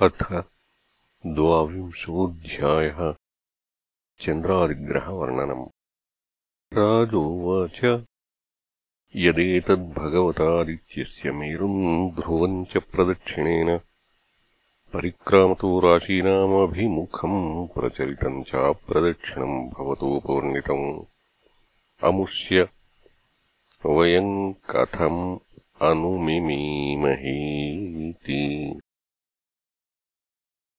अथ द्वाविंशोऽध्यायः चन्द्रादिग्रहवर्णनम्। राजोवाच। यदेतद्भगवतादित्यस्य मेरुम् ध्रुवम् च प्रदक्षिणेन परिक्रामतो राशीनामभिमुखम् प्रचलितम् चाप्रदक्षिणम् भवतोपवर्णितम् अमुष्य वयम् कथम् अनुमिमीमहीति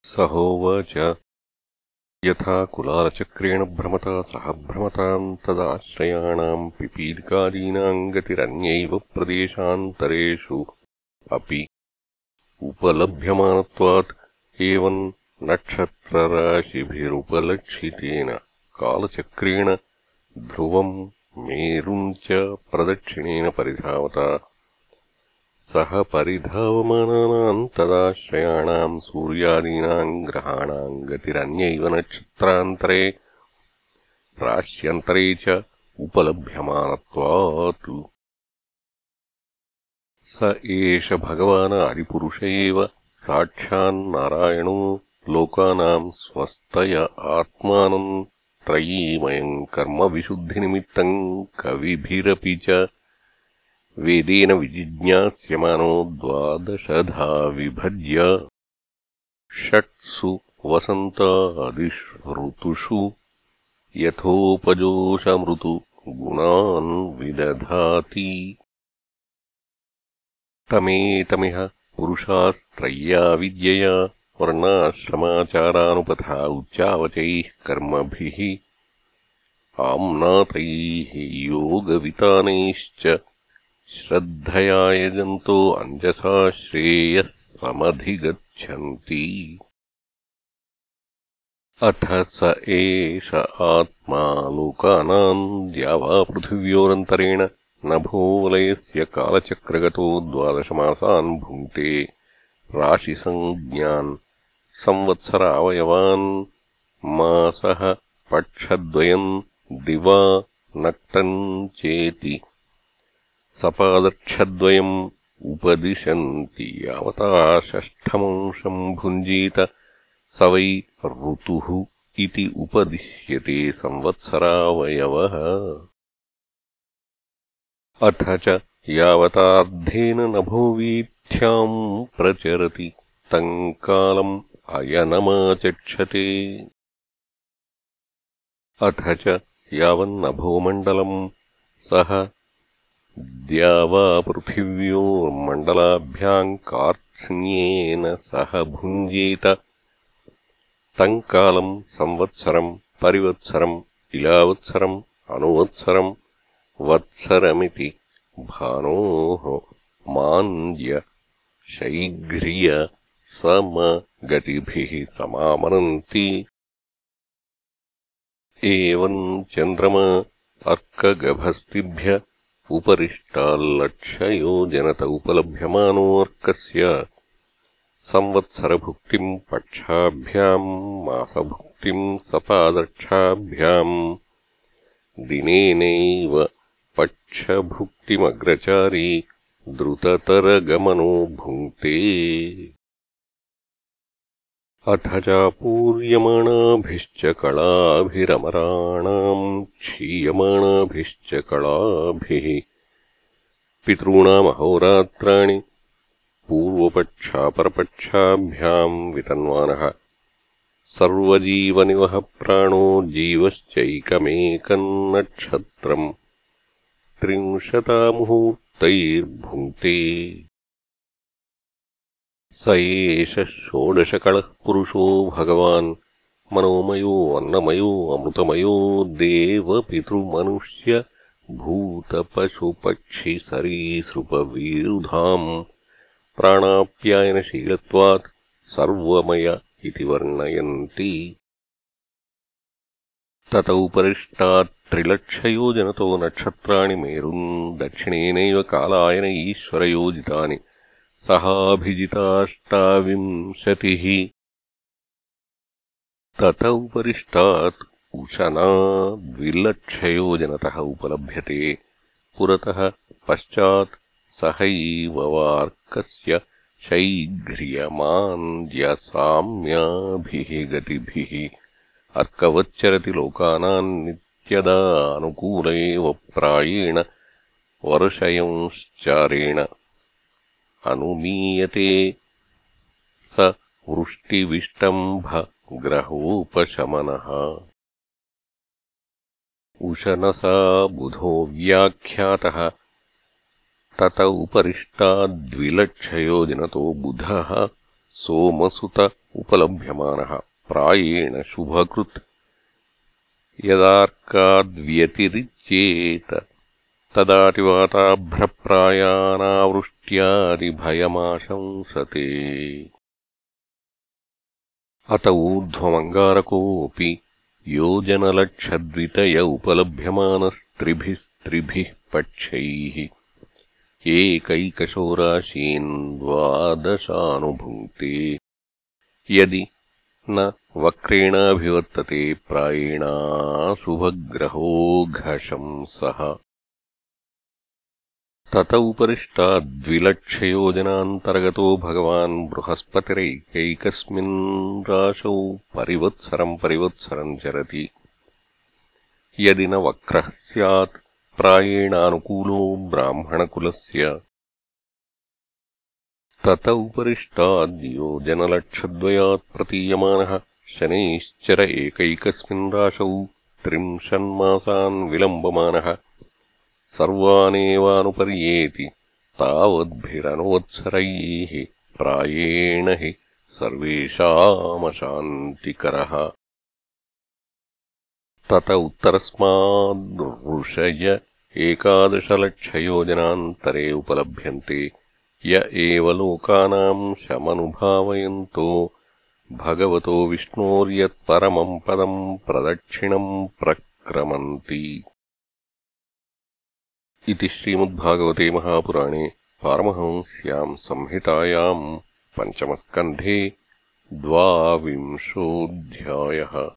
सहोवाच। यथा कुलालचक्रेण भ्रमता सह भ्रमताम् तदाश्रयाणाम् पिपीलिकादीनाम् गतिरन्यैव प्रदेशान्तरेषु। अपि उपलभ्यमानत्वात् एवम् नक्षत्रराशिभिरुपलक्षितेन कालचक्रेण ध्रुवम् मेरुम् च प्रदक्षिणेन परिधावता। सः परिधावमानानाम् तदाश्रयाणाम् सूर्यादीनाम् ग्रहाणाम् गतिरन्यैव नक्षत्रान्तरे राश्यन्तरे च उपलभ्यमानत्वात्। स एष भगवान् आदिपुरुष एव साक्षान्नारायणो लोकानाम् स्वस्तय आत्मानम् त्रयीमयम् कर्मविशुद्धिनिमित्तम् कविभिरपि च वेदेन विजिज्ञास्यमानो द्वादशधा विभज्य षट्सु वसन्तादिषु यथोपजोषमृतु गुणान् विदधाति। तमेतमिह पुरुषास्त्रय्या विद्यया वर्णाश्रमाचारानुपथा उच्चावचैः कर्मभिः आम्नातैः योगवितानैश्च श्रद्धया यजन्तो अञ्जसा श्रेयः समधिगच्छन्ति। अथ स एष आत्मा लोकानाम् द्यावापृथिव्योरन्तरेण नभोवलयस्य कालचक्रगतो द्वादशमासान् भुङ्क्ते राशिसञ्ज्ञान् संवत्सरावयवान् मासः पक्षद्वयम् दिवा नक्तम् चेति। सपादक्षद्वयम् उपदिशन्ति यावता षष्ठमंशम् भुञ्जीत स वै ऋतुः इति उपदिश्यते संवत्सरावयवः। अथ च यावतार्धेन नभोवीथ्याम् प्रचरति तम् कालम् अयनमाचक्षते। अथ च यावन्नभोमण्डलम् सः द्यावापृथिव्योर्मण्डलाभ्याम् कार्त्स्न्येन सह भुञ्जेत। तम् कालम् संवत्सरम् परिवत्सरम् इलावत्सरम् अनुवत्सरम् वत्सरमिति भानोः मान्द्य शैघ्र्य समगतिभिः समामनन्ति। एवम् चन्द्रमा अर्कगभस्तिभ्य उपरिष्टाल्लक्षयोजनत उपलभ्यमानोऽर्कस्य संवत्सरभुक्तिम् पक्षाभ्याम् मासभुक्तिम् सपादक्षाभ्याम् दिनेनैव पक्षभुक्तिमग्रचारी द्रुततरगमनो भुङ्क्ते अथ चापूर्यमाणाभिश्च कलाभिरमराणाम् क्षीयमाणाभिश्च कलाभिः। पितॄणामहोरात्राणि पूर्वपक्षापरपक्षाभ्याम् वितन्वानः। सर्वजीवनिवः प्राणो जीवश्चैकमेकम् नक्षत्रम् स एष षोडशकलः पुरुषो भगवान् मनोमयो अन्नमयो अमृतमयो देवपितृमनुष्य भूतपशुपक्षिसरीसृपवीरुधाम् प्राणाप्यायनशीलत्वात् सर्वमय इति वर्णयन्ति तत उपरिष्टात् त्रिलक्षयोजनतो नक्षत्राणि मेरुन् दक्षिणेनैव कालायन ईश्वरयोजितानि सहाभिजिताष्टाविंशतिः। तत उपरिष्टात् उशना द्विलक्षयोजनतः उपलभ्यते। पुरतः पश्चात् सहैव वार्कस्य शैघ्र्यमान्द्यसाम्याभिः गतिभिः। अर्कवच्चरति लोकानाम् नित्यदा अनुकूल एव प्रायेण वर्षयंश्चारेण अनुमीयते। स वृष्टिविष्टम्भग्रहोपशमनः उशनसा बुधो व्याख्यातः। तत उपरिष्टाद्विलक्षयोजनतो बुधः सोमसुत उपलभ्यमानः। प्रायेण शुभकृत्। यदार्काद्व्यतिरिच्येत तदातिवाताभ्रप्रायानावृष्ट्यादिभयमाशंसते अत ऊर्ध्वमङ्गारकोऽपि योजनलक्षद्वितय उपलभ्यमानस्त्रिभिस्त्रिभिः पक्षैः। एकैकशोराशीन् द्वादशानुभुङ्क्ते यदि न वक्रेणाभिवर्तते प्रायेणाशुभग्रहो घशंसः। तत उपरिष्टाद्विलक्षयोजनान्तर्गतो भगवान् बृहस्पतिरैकैकस्मिन् राशौ परिवत्सरम् परिवत्सरम् चरति। यदि न वक्रः स्यात् प्रायेणानुकूलो ब्राह्मणकुलस्य। तत उपरिष्टाद्योजनलक्षद्वयात् प्रतीयमानः शनैश्चर एकैकस्मिन् राशौ त्रिंशन्मासान् विलम्बमानः सर्वानेवानुपर्येति तावद्भिरनुवत्सरैः प्रायेण हि सर्वेषामशान्तिकरः। तत उत्तरस्माद्ऋषय एकादशलक्षयोजनान्तरे उपलभ्यन्ते। य एव लोकानाम् शमनुभावयन्तो। भगवतो विष्णोर्यत्परमम् पदम् प्रदक्षिणम् प्रक्रमन्ति इति श्रीमद्भागवते महापुराणे पारमहंस्याम् संहितायाम् पञ्चमस्कन्धे द्वाविंशोऽध्यायः।